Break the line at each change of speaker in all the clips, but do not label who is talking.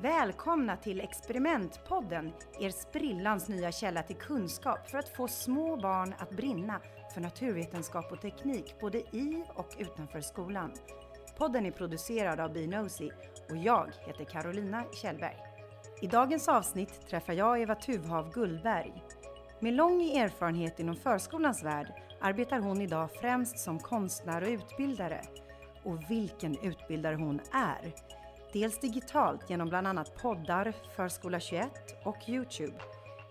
Välkomna till Experimentpodden, er sprillans nya källa till kunskap för att få små barn att brinna för naturvetenskap och teknik både i och utanför skolan. Podden är producerad av Binosi och jag heter Carolina Kjellberg. I dagens avsnitt träffar jag Eva Tuvhav Gullberg. Med lång erfarenhet inom förskolans värld arbetar hon idag främst som konstnär och utbildare. Och vilken utbildare hon är! Dels digitalt genom bland annat poddar, Förskola 21 och Youtube.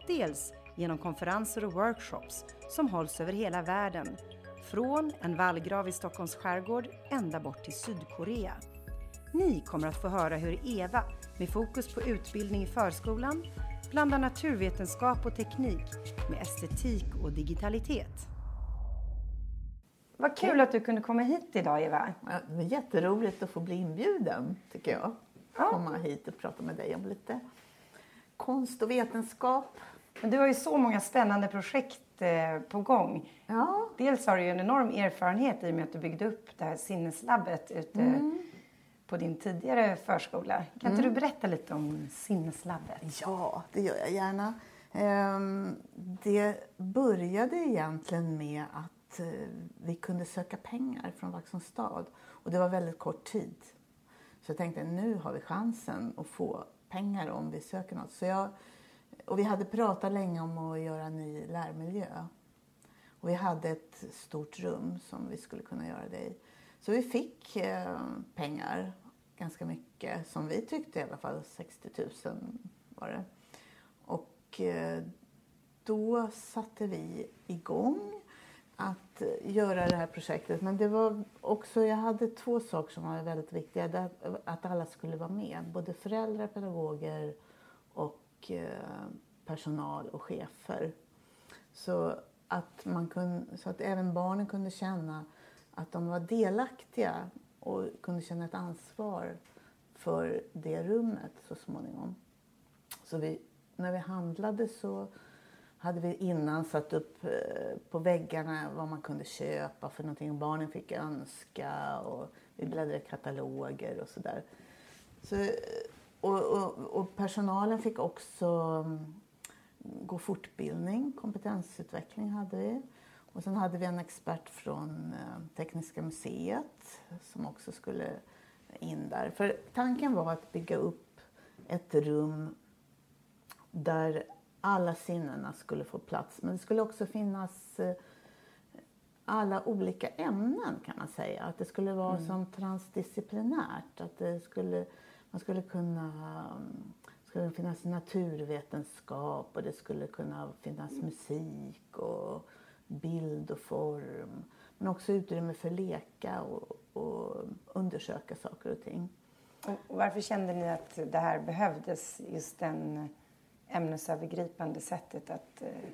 Dels genom konferenser och workshops som hålls över hela världen. Från en vallgrav i Stockholms skärgård ända bort till Sydkorea. Ni kommer att få höra hur Eva, med fokus på utbildning i förskolan, blandar naturvetenskap och teknik med estetik och digitalitet. Vad kul att du kunde komma hit idag Eva.
Ja, det var jätteroligt att få bli inbjuden tycker jag. Ja. Komma hit och prata med dig om lite konst och vetenskap.
Men du har ju så många spännande projekt eh, på gång.
Ja.
Dels har du ju en enorm erfarenhet i och med att du byggde upp det här sinneslabbet ute mm. På din tidigare förskola. Kan mm. inte du berätta lite om sinneslabbet?
Ja, det gör jag gärna. Ehm, det började egentligen med att Eh, vi kunde söka pengar från Vaxholms stad. Och det var väldigt kort tid. Så jag tänkte nu har vi chansen att få pengar om vi söker något. Så jag, och vi hade pratat länge om att göra en ny lärmiljö. Och vi hade ett stort rum som vi skulle kunna göra det i. Så vi fick eh, pengar, ganska mycket, som vi tyckte i alla fall, 60 000 var det. Och eh, då satte vi igång att göra det här projektet. Men det var också, jag hade två saker som var väldigt viktiga. Att alla skulle vara med. Både föräldrar, pedagoger och eh, personal och chefer. Så att, man kunde, så att även barnen kunde känna att de var delaktiga och kunde känna ett ansvar för det rummet så småningom. Så vi, när vi handlade så hade vi innan satt upp eh, på väggarna vad man kunde köpa för någonting. Barnen fick önska och vi bläddrade i kataloger och sådär. Så, eh, och, och, och, personalen fick också mm, gå fortbildning, kompetensutveckling hade vi. Och sen hade vi en expert från eh, Tekniska museet som också skulle in där. För tanken var att bygga upp ett rum där alla sinnena skulle få plats. Men det skulle också finnas eh, alla olika ämnen kan man säga. Att det skulle vara mm. som transdisciplinärt. Att det skulle, man skulle kunna det skulle finnas naturvetenskap och det skulle kunna finnas musik och bild och form. Men också utrymme för leka och, och undersöka saker och ting.
Och varför kände ni att det här behövdes, just den ämnesövergripande sättet att eh,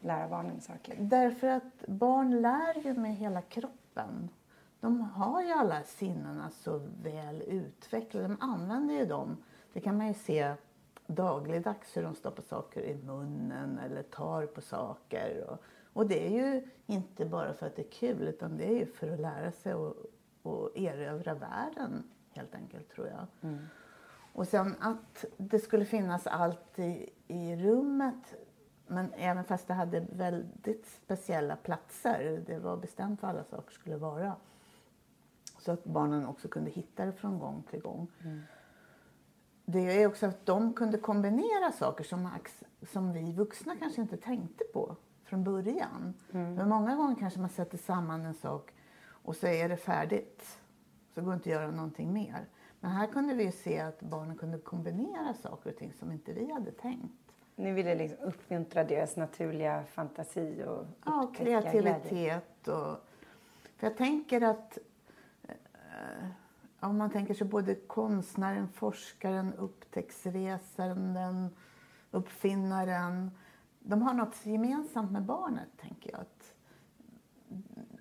lära barnen saker?
Därför att barn lär ju med hela kroppen. De har ju alla sinnena så väl utvecklade. De använder ju dem. Det kan man ju se dagligdags hur de stoppar saker i munnen eller tar på saker. Och, och det är ju inte bara för att det är kul utan det är ju för att lära sig och, och erövra världen helt enkelt tror jag. Mm. Och sen att det skulle finnas allt i, i rummet men även fast det hade väldigt speciella platser, det var bestämt vad alla saker skulle vara. Så att barnen också kunde hitta det från gång till gång. Mm. Det är också att de kunde kombinera saker som, som vi vuxna kanske inte tänkte på från början. Mm. Men många gånger kanske man sätter samman en sak och så är det färdigt. Så går det inte att göra någonting mer. Men här kunde vi se att barnen kunde kombinera saker och ting som inte vi hade tänkt.
Ni ville liksom uppmuntra deras naturliga fantasi och
Ja, kreativitet. Och, för jag tänker att eh, om man tänker sig både konstnären, forskaren, upptäcktsresanden, uppfinnaren. De har något gemensamt med barnet, tänker jag. Att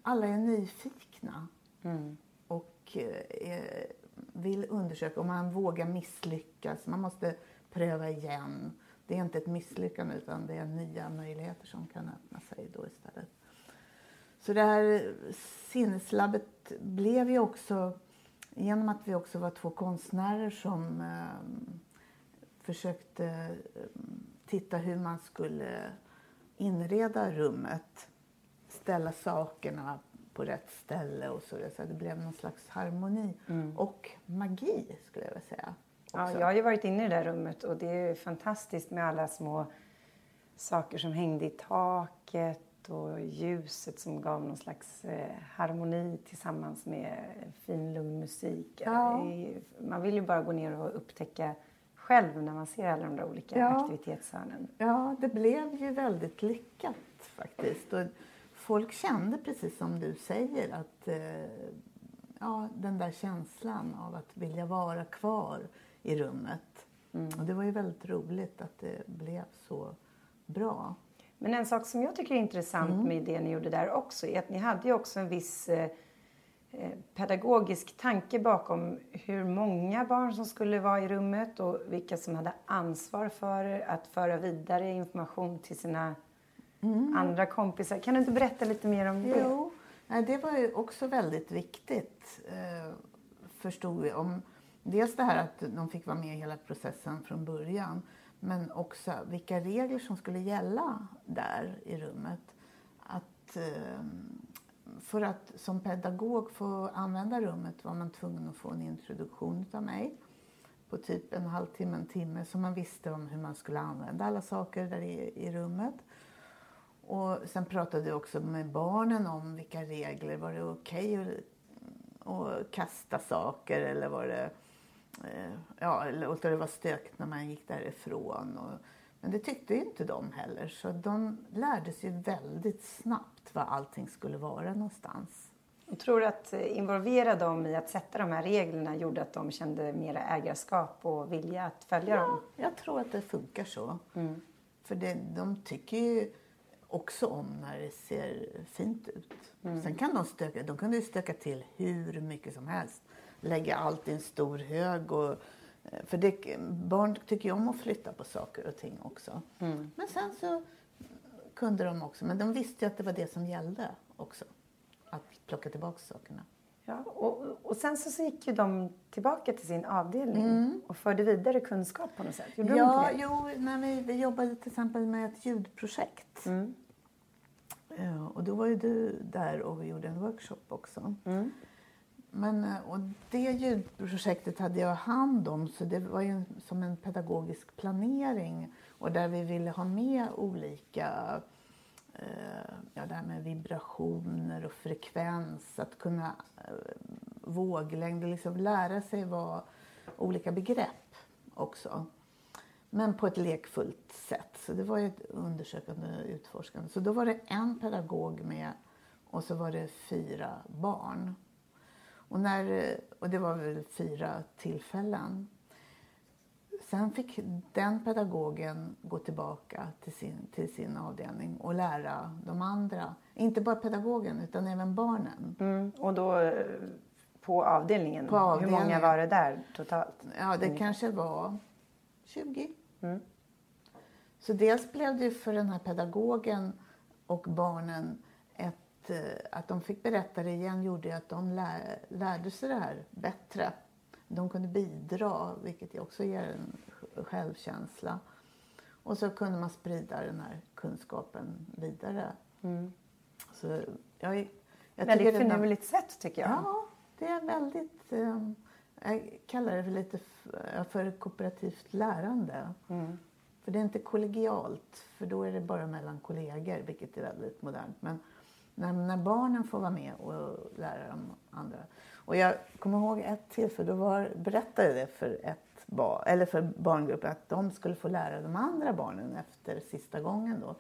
alla är nyfikna. Mm. Och eh, vill undersöka och man vågar misslyckas. Man måste pröva igen. Det är inte ett misslyckande utan det är nya möjligheter som kan öppna sig då istället. Så det här sinneslabbet blev ju också, genom att vi också var två konstnärer som eh, försökte eh, titta hur man skulle inreda rummet, ställa sakerna på rätt ställe och så, så det blev någon slags harmoni mm. och magi skulle jag vilja säga.
Ja, jag har ju varit inne i det där rummet och det är fantastiskt med alla små saker som hängde i taket och ljuset som gav någon slags eh, harmoni tillsammans med fin lugn musik. Ja. Man vill ju bara gå ner och upptäcka själv när man ser alla de där olika ja. aktivitetshörnen.
Ja, det blev ju väldigt lyckat faktiskt. Och folk kände precis som du säger att eh, ja, den där känslan av att vilja vara kvar i rummet. Mm. Och det var ju väldigt roligt att det blev så bra.
Men en sak som jag tycker är intressant mm. med det ni gjorde där också är att ni hade ju också en viss eh, pedagogisk tanke bakom hur många barn som skulle vara i rummet och vilka som hade ansvar för att föra vidare information till sina mm. andra kompisar. Kan du inte berätta lite mer om det?
Jo, det var ju också väldigt viktigt eh, förstod vi. Om, dels det här att de fick vara med i hela processen från början. Men också vilka regler som skulle gälla där i rummet. Att, eh, för att som pedagog få använda rummet var man tvungen att få en introduktion av mig på typ en halvtimme, en timme så man visste om hur man skulle använda alla saker där i, i rummet. Och sen pratade vi också med barnen om vilka regler. Var det okej okay att, att kasta saker eller var det eh, ja, eller låta det vara stökigt när man gick därifrån. Och, men det tyckte inte de heller. Så de lärde sig väldigt snabbt vad allting skulle vara någonstans.
Jag tror att involvera dem i att sätta de här reglerna gjorde att de kände mera ägarskap och vilja att följa
ja,
dem?
jag tror att det funkar så. Mm. För det, de tycker ju också om när det ser fint ut. Mm. Sen kan de stöka, de kunde ju stöka till hur mycket som helst lägga allt i en stor hög. Och, eh, för det, barn tycker ju om att flytta på saker och ting också. Mm. Men sen så kunde de också, men de visste ju att det var det som gällde också. Att plocka tillbaka sakerna.
Ja, och, och sen så, gick ju de tillbaka till sin avdelning mm. och förde vidare kunskap på något sätt.
Gjorde ja, de jo, när vi, vi jobbade till exempel med ett ljudprojekt. Mm. Ja, och då var ju du där och vi gjorde en workshop också. Mm. Men, eh, och det ljudprojektet hade jag hand om så det var ju som en pedagogisk planering och där vi ville ha med olika eh, ja, det här med vibrationer och frekvens, att kunna eh, våglängd och liksom lära sig vad olika begrepp också. Men på ett lekfullt sätt. Så det var ju ett undersökande och utforskande. Så då var det en pedagog med och så var det fyra barn. Och, när, och det var väl fyra tillfällen. Sen fick den pedagogen gå tillbaka till sin, till sin avdelning och lära de andra. Inte bara pedagogen utan även barnen.
Mm, och då eh, på avdelningen. på avdelningen? Hur många var det där totalt?
Ja, det mm. kanske var 20. Mm. Så dels blev det för den här pedagogen och barnen Eh, att, de fick berätta det igen gjorde att de lär, lärde sig det här bättre. De kunde bidra, vilket också ger en självkänsla. Och så kunde man sprida den här kunskapen vidare. Mm. Så jag,
jag väldigt finurligt sätt tycker jag.
Ja, det är väldigt... Um, jag kallar det för lite för kooperativt lärande. Mm. För det är inte kollegialt, för då är det bara mellan kollegor, vilket är väldigt modernt. Men när, när barnen får vara med och lära de andra. Och jag kommer ihåg ett tillfälle, då var, berättade det för, ett bar, eller för barngruppen att de skulle få lära de andra barnen efter sista gången. Då.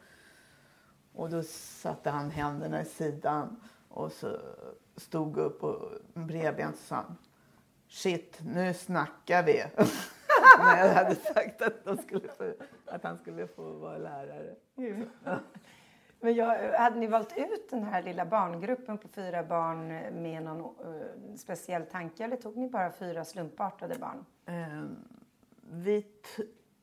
Och då satte han händerna i sidan och så stod upp och bredbent och sa Shit, nu snackar vi. När jag hade sagt att, skulle få, att han skulle få vara lärare.
Men jag, hade ni valt ut den här lilla barngruppen på fyra barn med någon uh, speciell tanke eller tog ni bara fyra slumpartade barn?
Eh, vi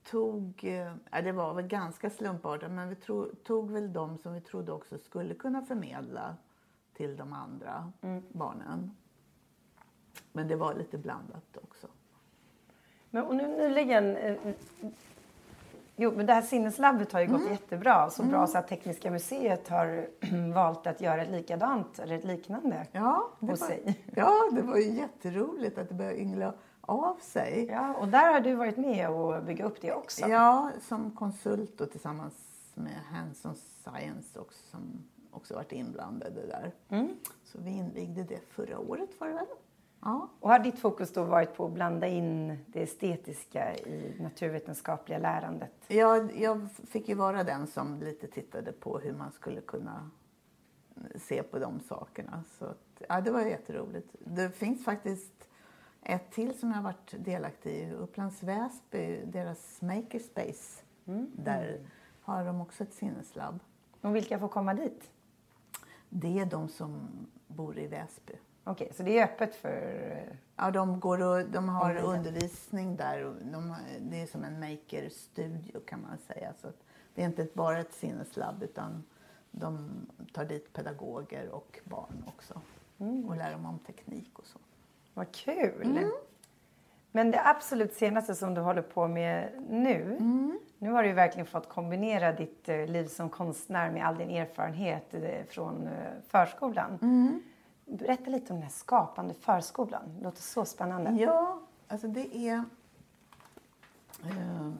tog, eh, det var väl ganska slumpartat, men vi tog väl de som vi trodde också skulle kunna förmedla till de andra mm. barnen. Men det var lite blandat också.
Men och nu nyligen, eh, jo men det här sinneslabbet har ju gått mm. jättebra. Så bra mm. så att Tekniska museet har valt att göra ett likadant eller ett liknande
ja,
det hos
var,
sig.
Ja, det var ju jätteroligt att det började yngla av sig.
Ja, och där har du varit med och bygga upp det också.
Ja, som konsult och tillsammans med Hands on Science också, som också varit inblandade där. Mm. Så vi invigde det förra året var det väl?
Ja. Och har ditt fokus då varit på att blanda in det estetiska i naturvetenskapliga lärandet?
Ja, jag fick ju vara den som lite tittade på hur man skulle kunna se på de sakerna. Så att, ja, det var jätteroligt. Det finns faktiskt ett till som jag har varit delaktig i, Upplands Väsby, deras makerspace. Mm. Där har de också ett sinneslabb.
Och vilka får komma dit?
Det är de som bor i Väsby.
Okej, så det är öppet för...
Ja, de, går och, de har undervisning där. De, det är som en makerstudio kan man säga. Så det är inte bara ett sinneslabb utan de tar dit pedagoger och barn också. Mm. Och lär dem om teknik och så.
Vad kul! Mm. Men det absolut senaste som du håller på med nu. Mm. Nu har du verkligen fått kombinera ditt eh, liv som konstnär med all din erfarenhet eh, från eh, förskolan. Berätta lite om den här skapande förskolan. Det låter så spännande.
Ja, alltså det är eh,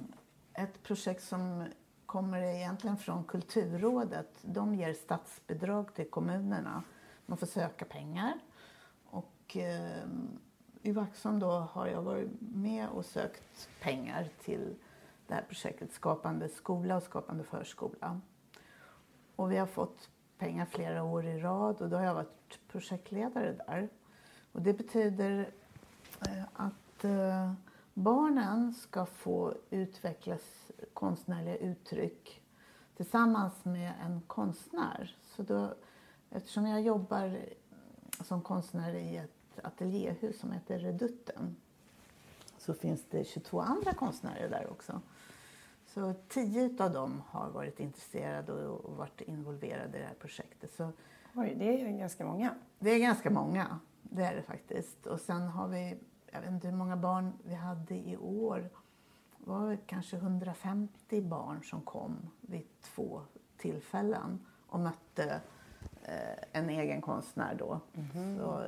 ett projekt som kommer egentligen från Kulturrådet. De ger statsbidrag till kommunerna. Man får söka pengar och eh, i Vaxholm då har jag varit med och sökt pengar till det här projektet Skapande skola och Skapande förskola. Och vi har fått pengar flera år i rad och då har jag varit projektledare där. Och det betyder eh, att eh, barnen ska få utvecklas konstnärliga uttryck tillsammans med en konstnär. Så då, eftersom jag jobbar som konstnär i ett ateljéhus som heter Redutten så finns det 22 andra konstnärer där också. Så tio av dem har varit intresserade och varit involverade i det här projektet. Så,
Oj, det är ganska många.
Det är ganska många, det är det faktiskt. Och sen har vi, jag vet inte hur många barn vi hade i år. Det var kanske 150 barn som kom vid två tillfällen och mötte eh, en egen konstnär då. Mm -hmm. Så,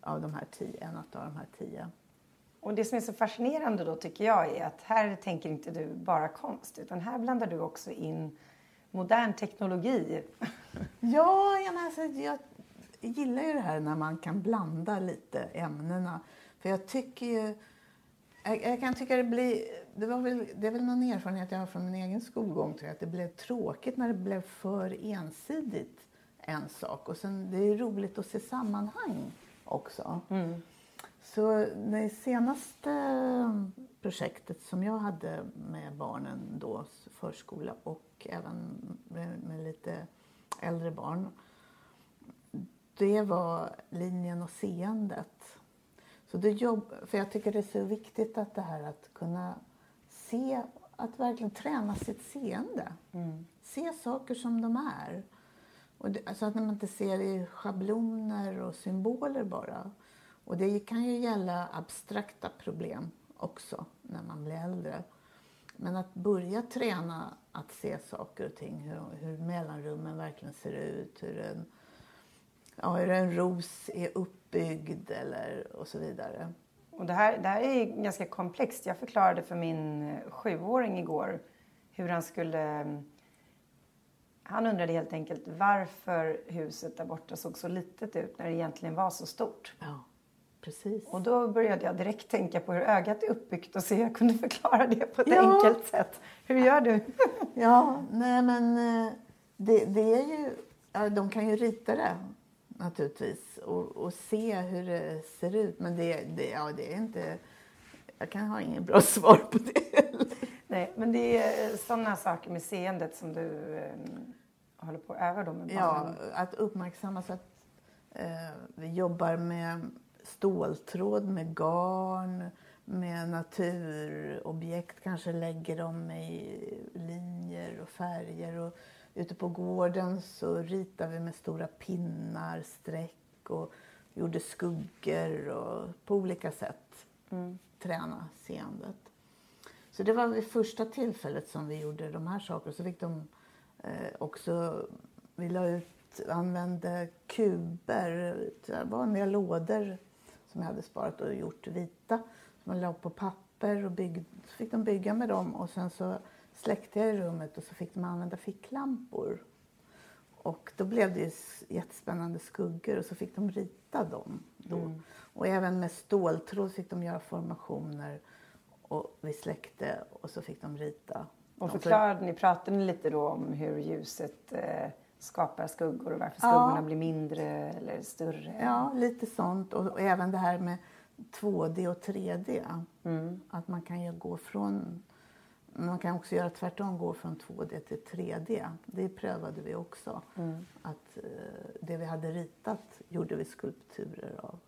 av de här tio, en av de här tio.
Och det som är så fascinerande då tycker jag är att här tänker inte du bara konst utan här blandar du också in modern teknologi.
Ja, jag, alltså, jag gillar ju det här när man kan blanda lite ämnena. För jag tycker ju, jag, jag, kan tycka det blir, det, var väl, det är väl någon erfarenhet jag har från min egen skolgång tror jag, att det blev tråkigt när det blev för ensidigt en sak. Och sen det är roligt att se sammanhang också. Mm. Så det senaste projektet som jag hade med barnen då, förskola och även med, med lite äldre barn, det var linjen och seendet. Så det jobb, för jag tycker det är så viktigt att det här att kunna se, att verkligen träna sitt seende. Mm. Se saker som de är. Och det, alltså att man inte ser i schabloner och symboler bara. Och det kan ju gälla abstrakta problem också när man blir äldre. Men att börja träna att se saker och ting, hur, hur mellanrummen verkligen ser ut, hur en, ja, hur en ros är uppbyggd eller, och så vidare.
Och det, här, det här är ganska komplext. Jag förklarade för min sjuåring igår hur han skulle han undrade helt enkelt varför huset där borta såg så litet ut när det egentligen var så stort.
Ja, precis.
Och då började jag direkt tänka på hur ögat är uppbyggt och se hur jag kunde förklara det på ett ja. enkelt sätt. Hur gör du?
ja, nej men eh, det, det är ju, ja, de kan ju rita det naturligtvis och, och se hur det ser ut. Men det, det, ja, det är inte, jag kan ha ingen bra svar på det
Nej, men det är sådana saker med seendet som du ehm, håller på att öva då med
Ja,
barnen?
att uppmärksamma så att eh, vi jobbar med ståltråd, med garn, med naturobjekt, kanske lägger dem i linjer och färger. Och ute på gården så ritar vi med stora pinnar, streck och gjorde skuggor och på olika sätt
Mm.
träna seendet. Så det var vid första tillfället som vi gjorde de här sakerna. Så fick de eh, också, vi la ut, använde kuber, så här vanliga lådor som jag hade sparat och gjort vita. Som man la på papper och bygg, så fick de bygga med dem och sen så släckte jag i rummet och så fick de använda ficklampor. Och då blev det ju jättespännande skuggor och så fick de rita dem då.
Mm.
Och även med ståltråd fick de göra formationer och vi släckte och så fick de rita.
Och förklarade ni, pratade ni lite då om hur ljuset eh, skapar skuggor och varför
Ja.
skuggorna blir mindre eller större?
Ja, lite sånt. Och, och även det här med 2D och 3D.
Mm.
Att man kan gå från... Man kan också göra tvärtom, gå från 2D till 3D. Det prövade vi också.
Mm.
Att eh, det vi hade ritat gjorde vi skulpturer av.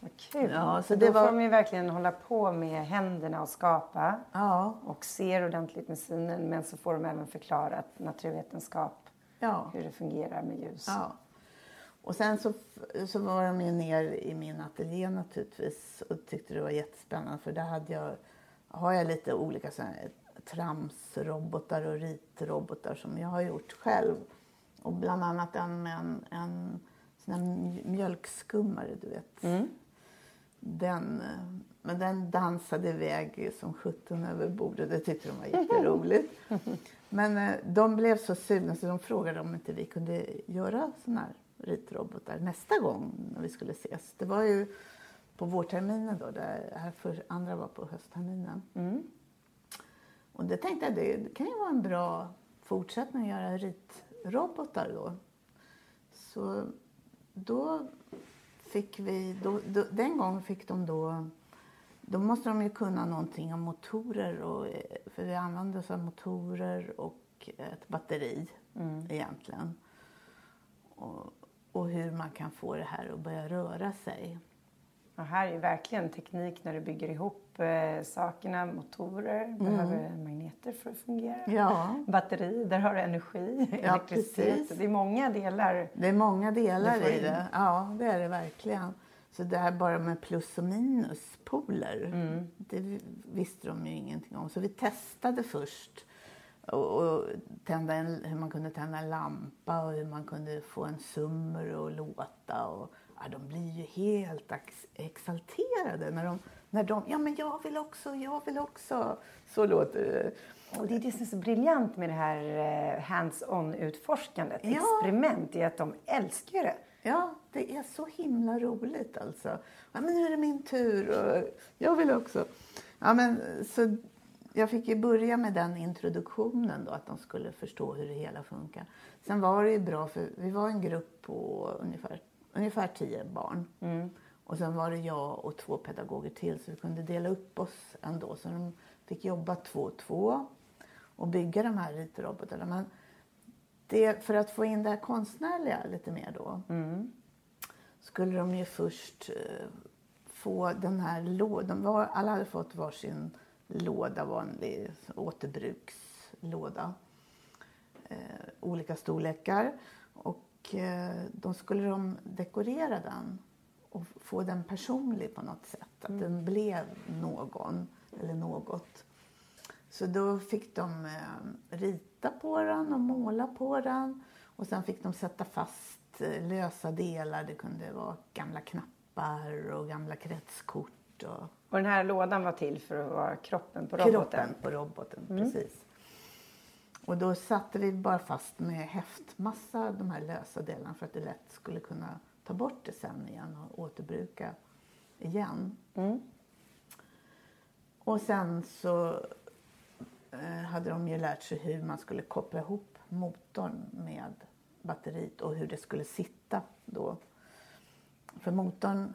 Vad kul!
Ja, så det
då
var-
får de ju verkligen hålla på med händerna och skapa
Ja,
och ser ordentligt med synen men så får de även förklarat naturvetenskap,
ja.
hur det fungerar med ljus.
Ja. Och sen så, så var de ju ner i min ateljé naturligtvis och tyckte det var jättespännande för där hade jag, har jag lite olika såna här tramsrobotar och ritrobotar som jag har gjort själv. Och bland annat en med en, en sån här mj- mjölkskummare, du vet.
Mm.
Den, men den dansade iväg som sjutton över bordet. Det tyckte de var jätteroligt. Men eh, de blev så sugna så de frågade om inte vi kunde göra såna här ritrobotar nästa gång när vi skulle ses. Det var ju på vårterminen då, det här för andra var på höstterminen.
Mm.
Och det tänkte jag, det, det kan ju vara en bra fortsättning att göra ritrobotar då. Så då fick vi, då, då, den gången fick de då, då måste de ju kunna någonting om motorer och, för vi använde oss av motorer och ett batteri
Mm.
egentligen. Och, och hur man kan få det här att börja röra sig.
Och här är ju verkligen teknik när du bygger ihop eh, sakerna. Motorer behöver magneter för att fungera.
Mm. Ja,
Batteri, där har du energi,
Ja,
elektricitet.
precis.
Det är många delar.
Det är många delar i det. Ja, det är det verkligen. Så det här bara med plus och minuspoler,
Mm.
det visste de ju ingenting om. Så vi testade först och, och tända en, hur man kunde tända en lampa och hur man kunde få en summer att låta. Och, ja, de blir ju helt ex, exalterade när de, när de, ja men jag vill också, jag vill också. Så låter det.
Och det är det som är så briljant med det här eh, hands-on utforskandet.
Ja.
Experiment i att de älskar det.
Ja, det är så himla roligt alltså. Ja, men nu är det min tur och jag vill också. Ja, men, så jag fick ju börja med den introduktionen då, att de skulle förstå hur det hela funkar. Sen var det ju bra för vi var en grupp på ungefär, ungefär tio barn.
Mm.
Och sen var det jag och två pedagoger till så vi kunde dela upp oss ändå. Så de fick jobba två och två och bygga de här ritrobotarna. Men det, för att få in det här konstnärliga lite mer då
Mm.
Skulle de ju först eh, få den här lådan. Var, alla hade fått varsin låda, vanlig återbrukslåda. Eh, olika storlekar. Och eh, då skulle de dekorera den och få den personlig på något sätt. Att den blev någon eller något. Så då fick de eh, rita på den och måla på den. Och sen fick de sätta fast eh, lösa delar. Det kunde vara gamla knappar och gamla kretskort. Och
Och den här lådan var till för att vara kroppen på roboten.
kroppen på roboten. Precis. Och då satte vi bara fast med häftmassa de här lösa delarna för att det lätt skulle kunna ta bort det sen igen och återbruka igen.
Mm.
Och sen så eh, hade de ju lärt sig hur man skulle koppla ihop motorn med batteriet och hur det skulle sitta då. För motorn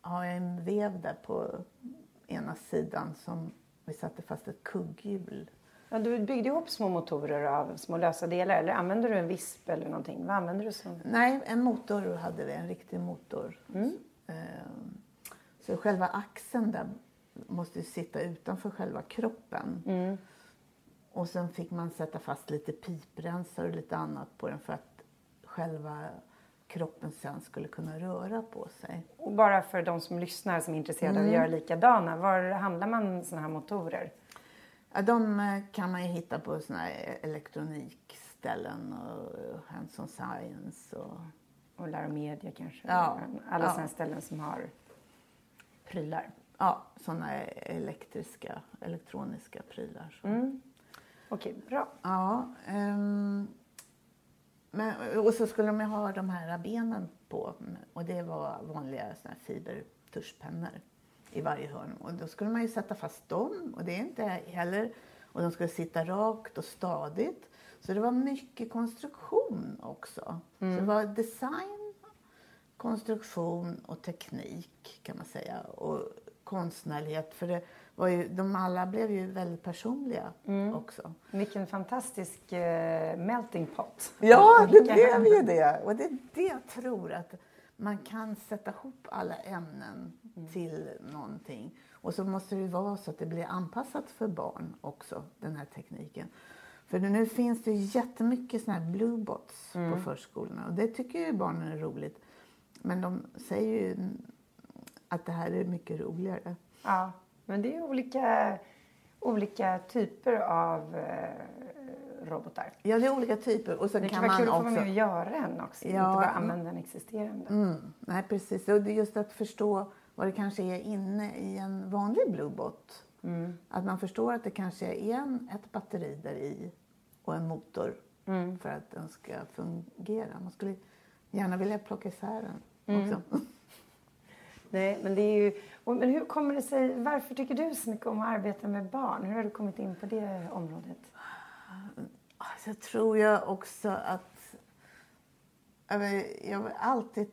har jag en vev där på ena sidan som vi satte fast ett kugghjul
Ja, du byggde ihop små motorer av små lösa delar eller använder du en visp eller någonting? Vad använder du som?
Nej, en motor hade vi, en riktig motor.
Mm.
Ehm, Så själva axeln där måste ju sitta utanför själva kroppen.
Mm.
Och sen fick man sätta fast lite piprensare och lite annat på den för att själva kroppen sen skulle kunna röra på sig.
Och bara för de som lyssnar som är intresserade av att göra likadana, var handlar man sådana här motorer?
Ja, de eh, kan man ju hitta på såna här elektronikställen och Hands on Science och
Och Läromedia kanske?
Ja.
Alla
Ja.
sådana ställen som har prylar.
ja, såna elektriska, elektroniska prylar.
Mm. Okej, bra.
Ja, ehm, men, och så skulle de ha de här benen på och det var vanliga såna här fibertuschpennor i varje hörn. Och då skulle man ju sätta fast dem och det är inte heller och de skulle sitta rakt och stadigt. Så det var mycket konstruktion också. Så det var design, konstruktion och teknik kan man säga. Och konstnärlighet. För det var ju, de alla blev ju väldigt personliga också.
Vilken fantastisk eh, melting pot.
Ja, det blev ju det. Och det är det jag tror att man kan sätta ihop alla ämnen till någonting. Och så måste det vara så att det blir anpassat för barn också, den här tekniken. För nu finns det jättemycket såna här bluebots på förskolorna och det tycker ju barnen är roligt. Men de säger ju att det här är mycket roligare.
Ja, men det är olika, olika typer av eh, robotar.
Ja, det är olika typer. Och sen
Det
kan
kan vara kul
man
att få vara
också...
med och göra en också, inte
Ja,
bara
mm.
använda en existerande.
Mm, nej, precis. Och det är just att förstå vad det kanske är inne i en vanlig Bluebot.
Mm.
Att man förstår att det kanske är en, ett batteri där i och en motor
Mm.
för att den ska fungera. Man skulle gärna vilja plocka isär den
Mm.
också.
Nej, men det är ju... Men hur kommer det sig... Varför tycker du så mycket om att arbeta med barn? Hur har du kommit in på det området?
Alltså, jag tror jag också att... Jag har alltid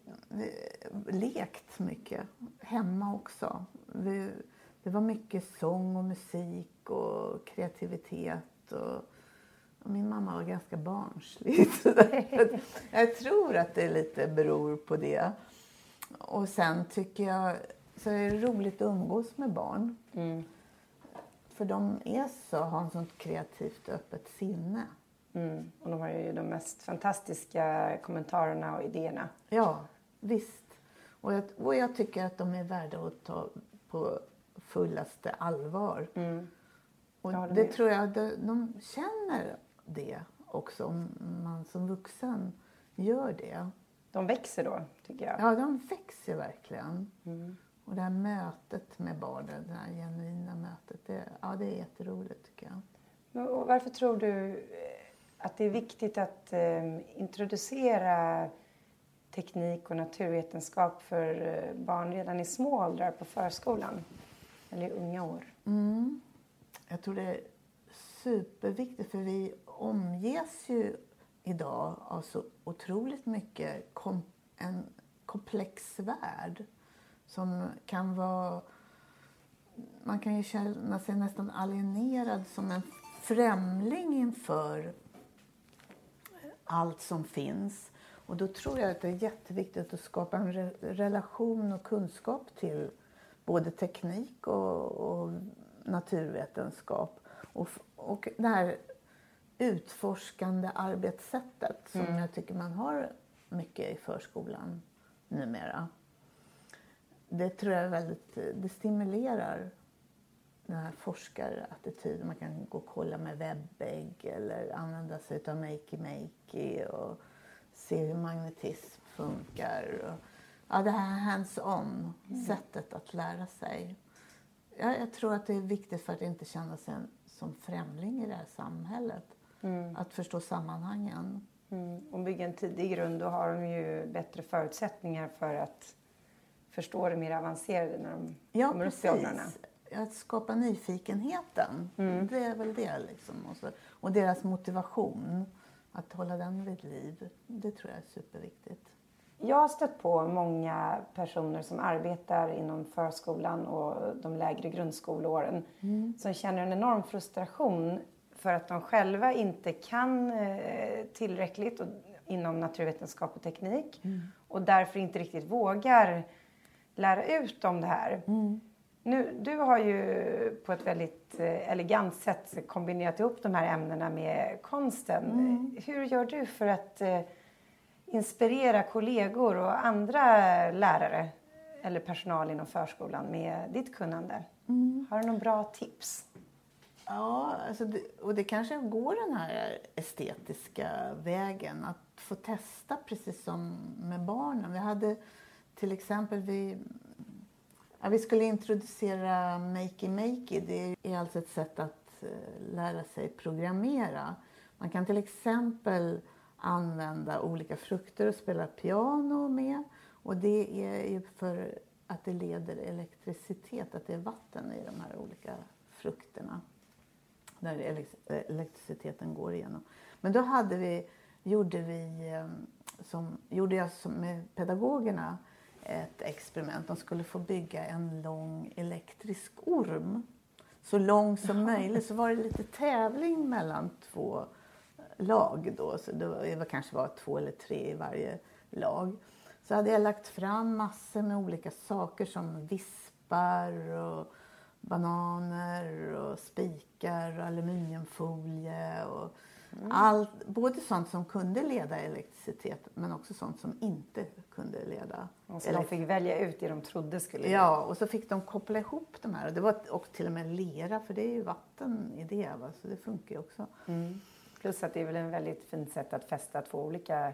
lekt mycket, hemma också. Det var mycket sång och musik och kreativitet. Och, min mamma var ganska barnslig. jag tror att det lite beror på det. Och sen tycker jag så är det roligt att umgås med barn.
Mm.
För de är så, har ett sånt kreativt och öppet sinne.
Mm. Och de har ju de mest fantastiska kommentarerna och idéerna.
Ja, visst. Och jag, och jag tycker att de är värda att ta på fullaste allvar.
Mm.
Och
håller
det
med.
tror jag de, de känner det också om man som vuxen gör det.
De växer då, tycker jag.
Ja, de växer verkligen.
Mm.
Och det här mötet med barnen, det här genuina mötet, det, ja, det är jätteroligt tycker jag.
Men, och varför tror du eh, att det är viktigt att eh, introducera teknik och naturvetenskap för eh, barn redan i små åldrar på förskolan? Eller i unga år?
Mm. Jag tror det är superviktigt för vi omges ju idag av så otroligt mycket kom, en komplex värld som kan vara... Man kan ju känna sig nästan alienerad som en främling inför allt som finns. Och då tror jag att det är jätteviktigt att skapa en re relation och kunskap till både teknik och, och naturvetenskap. Och, och det här utforskande arbetssättet som jag tycker man har mycket i förskolan numera. Det tror jag är väldigt, det stimulerar den här forskarattityden. Man kan gå och kolla med webbägg eller använda sig av makey makey och se hur magnetism funkar. Och, ja, det här hands-on sättet att lära sig. Ja, jag tror att det är viktigt för att inte känna sig som främling i det här samhället. Att förstå sammanhangen.
Mm. Och bygga en tidig grund, då har de ju bättre förutsättningar för att förstå det mer avancerade när de
Ja,
kommer upp i åldrarna.
Att skapa nyfikenheten, det är väl det. Liksom. Och, så, och deras motivation, att hålla den vid liv, det tror jag är superviktigt.
Jag har stött på många personer som arbetar inom förskolan och de lägre grundskoleåren som känner en enorm frustration för att de själva inte kan eh, tillräckligt inom naturvetenskap och teknik mm. och därför inte riktigt vågar lära ut om det här. Mm. Nu, du har ju på ett väldigt eh, elegant sätt kombinerat ihop de här ämnena med konsten. Mm. Hur gör du för att eh, inspirera kollegor och andra lärare eller personal inom förskolan med ditt kunnande? Mm. Har du några bra tips?
Ja, alltså det, och det kanske går den här estetiska vägen. Att få testa precis som med barnen. Vi hade till exempel, vi, ja, vi skulle introducera Makey Makey. Det är alltså ett sätt att eh, lära sig programmera. Man kan till exempel använda olika frukter och spela piano med. Och det är ju för att det leder elektricitet, att det är vatten i de här olika frukterna där elektriciteten går igenom. Men då hade vi, gjorde, vi, eh, som, gjorde jag som med pedagogerna ett experiment. De skulle få bygga en lång elektrisk orm. Så lång som möjligt. Så var det lite tävling mellan två lag då. Så det var, kanske var två eller tre i varje lag. Så hade jag lagt fram massor med olika saker som vispar och bananer och spikar och aluminiumfolie och mm. allt, både sånt som kunde leda elektricitet men också sånt som inte kunde leda.
Och så de fick välja ut det de trodde skulle
Ja, och så fick de koppla ihop de här. Och, det var, och till och med lera, för det är ju vatten i det, va? så det funkar ju också. Mm.
Plus att det är väl en väldigt fint sätt att fästa två olika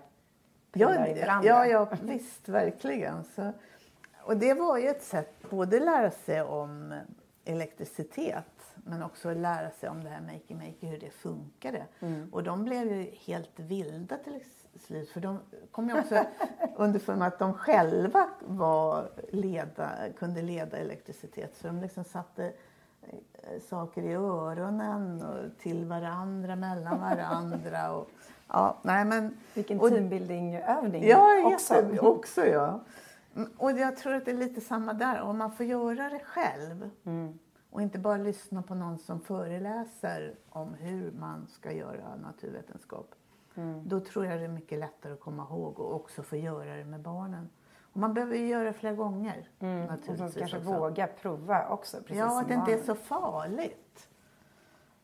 ja, i varandra. Ja, ja visst, verkligen. Så, och det var ju ett sätt både lära sig om elektricitet men också lära sig om det här Makey Makey, hur det funkade. Mm. Och de blev ju helt vilda till slut för de kom ju också underfund med att de själva var leda, kunde leda elektricitet. Så de liksom satte eh, saker i öronen och till varandra, mellan varandra. Och, ja, nej, men,
Vilken teambuilding-övning
ja, också. också ja. Mm, och jag tror att det är lite samma där. Om man får göra det själv mm. och inte bara lyssna på någon som föreläser om hur man ska göra naturvetenskap. Mm. Då tror jag det är mycket lättare att komma ihåg och också få göra det med barnen. Och man behöver ju göra det flera gånger.
Mm. Naturligtvis och kanske också. våga prova också. Precis
ja, att det inte är så farligt.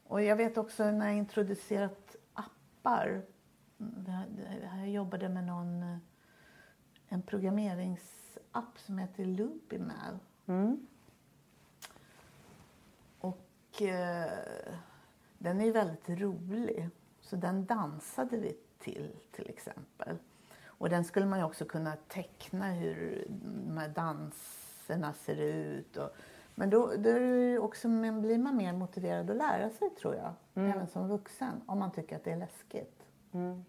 Och jag vet också när jag introducerat appar. Jag jobbade med någon, eh, en programmerings app som heter Loopymail. Mm. Och eh, den är väldigt rolig. Så den dansade vi till, till exempel. Och den skulle man också kunna teckna hur de här danserna ser ut. Och, men då, då också, blir man mer motiverad att lära sig tror jag. Mm. Även som vuxen. Om man tycker att det är läskigt. Mm.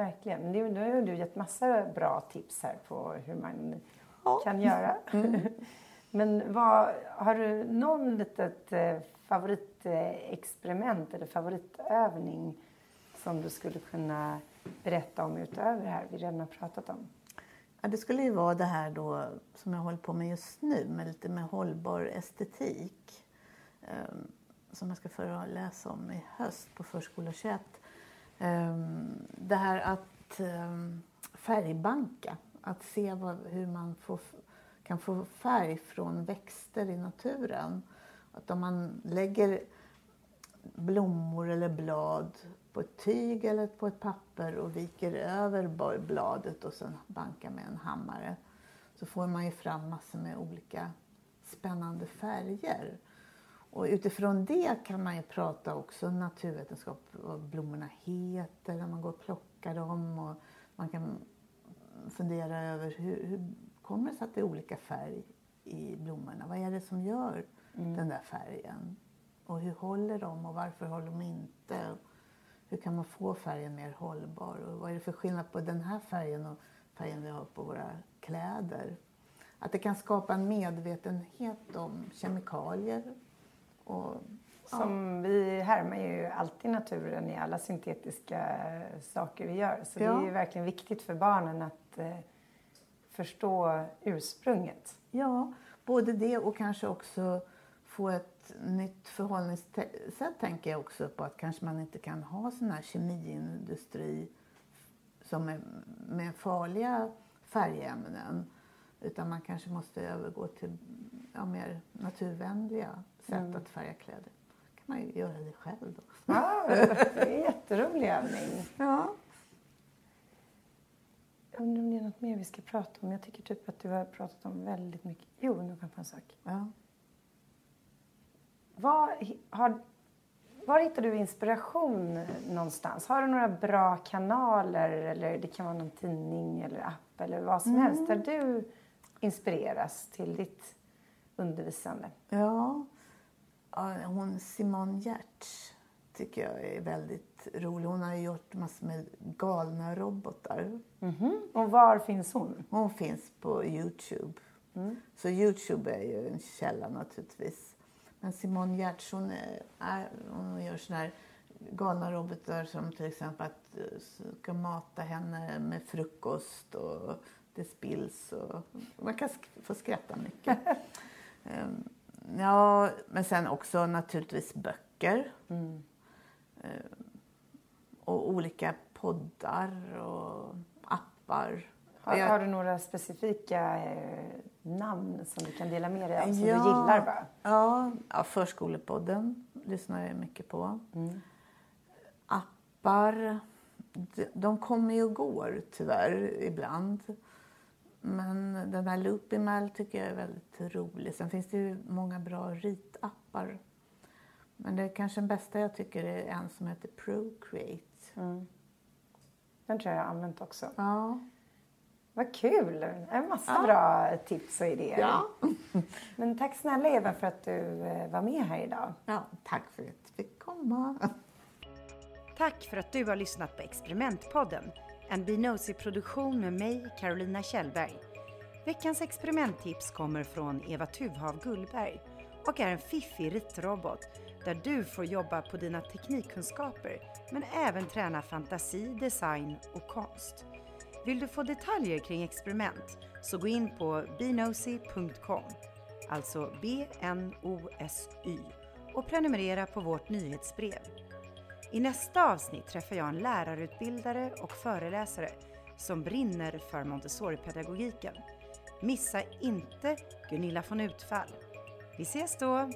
Verkligen. Men nu har du gett massa bra tips här på hur man ja. kan göra. Mm. Men vad, har du någon litet eh, favoritexperiment eller favoritövning som du skulle kunna berätta om utöver det här vi redan har pratat om?
Ja, det skulle ju vara det här då som jag håller på med just nu med lite med hållbar estetik. Um, som jag ska föreläsa om i höst på Förskola 21. Ehm, det här att ehm, färgbanka att se vad, hur man får, kan få färg från växter i naturen. Att om man lägger blommor eller blad på ett tyg eller på ett papper och viker över bladet och sen bankar med en hammare så får man ju fram massor med olika spännande färger. Och utifrån det kan man ju prata också naturvetenskap, vad blommorna heter när man går och plockar dem. Och man kan fundera över hur, hur kommer det sig att det är olika färg i blommorna? Vad är det som gör mm. den där färgen? Och hur håller de och varför håller de inte? Hur kan man få färgen mer hållbar? Och vad är det för skillnad på den här färgen och färgen vi har på våra kläder? Att det kan skapa en medvetenhet om kemikalier och
som vi härmar ju alltid naturen i alla syntetiska saker vi gör. Så ja. det är ju verkligen viktigt för barnen att eh, förstå ursprunget.
Ja, både det och kanske också få ett nytt förhållningssätt tänker jag också på att kanske man inte kan ha sån här kemiindustri som är med farliga färgämnen. Utan man kanske måste övergå till ja, mer naturvänliga sätt mm. att färga kläder. kan man ju göra det själv då.
Ja, det är en jätterolig övning.
Ja.
Jag undrar om det är något mer vi ska prata om. Jag tycker typ att du har pratat om väldigt mycket. Jo, nu kom jag på en sak.
Ja.
Var, har, var hittar du inspiration någonstans? Har du några bra kanaler eller det kan vara någon tidning eller app eller vad som mm. helst där du inspireras till ditt undervisande?
Ja, hon Simone Giertz tycker jag är väldigt rolig. Hon har gjort massor med galna robotar.
Mm -hmm. Och var finns hon?
Hon finns på Youtube. Mm. Så Youtube är ju en källa naturligtvis. Men Simone Giertz hon, är, hon gör såna här galna robotar som till exempel att eh, ska mata henne med frukost och det spills och man kan få skratta mycket. ja, men sen också naturligtvis böcker. Mm. Um, och olika poddar och appar.
Har, jag, har du några specifika eh, namn som du kan dela med dig av, som ja, du gillar?
Ja, ja, Förskolepodden lyssnar jag mycket på. Mm. Appar, de, de kommer ju och går tyvärr ibland. Men den här Loopimal tycker jag är väldigt rolig. Sen finns det ju många bra ritappar. Men det är kanske den bästa jag tycker är en som heter Procreate. Mm.
Den tror jag jag har använt också.
Ja.
Vad kul! En massa ja. bra tips och idéer.
Ja.
Men tack snälla Eva för att du eh, var med här idag.
Ja, tack för att jag fick komma.
Tack för att du har lyssnat på Experimentpodden. En Binozi-produktion med mig, Carolina Kjellberg. Veckans experimenttips kommer från Eva Tuvhav Gullberg och är en fiffig ritrobot där du får jobba på dina teknikkunskaper men även träna fantasi, design och konst. Vill du få detaljer kring experiment så gå in på bnosy.com, alltså B-N-O-S-Y och prenumerera på vårt nyhetsbrev. I nästa avsnitt träffar jag en lärarutbildare och föreläsare som brinner för Montessori-pedagogiken. Missa inte Gunilla von Utfall. Vi ses då!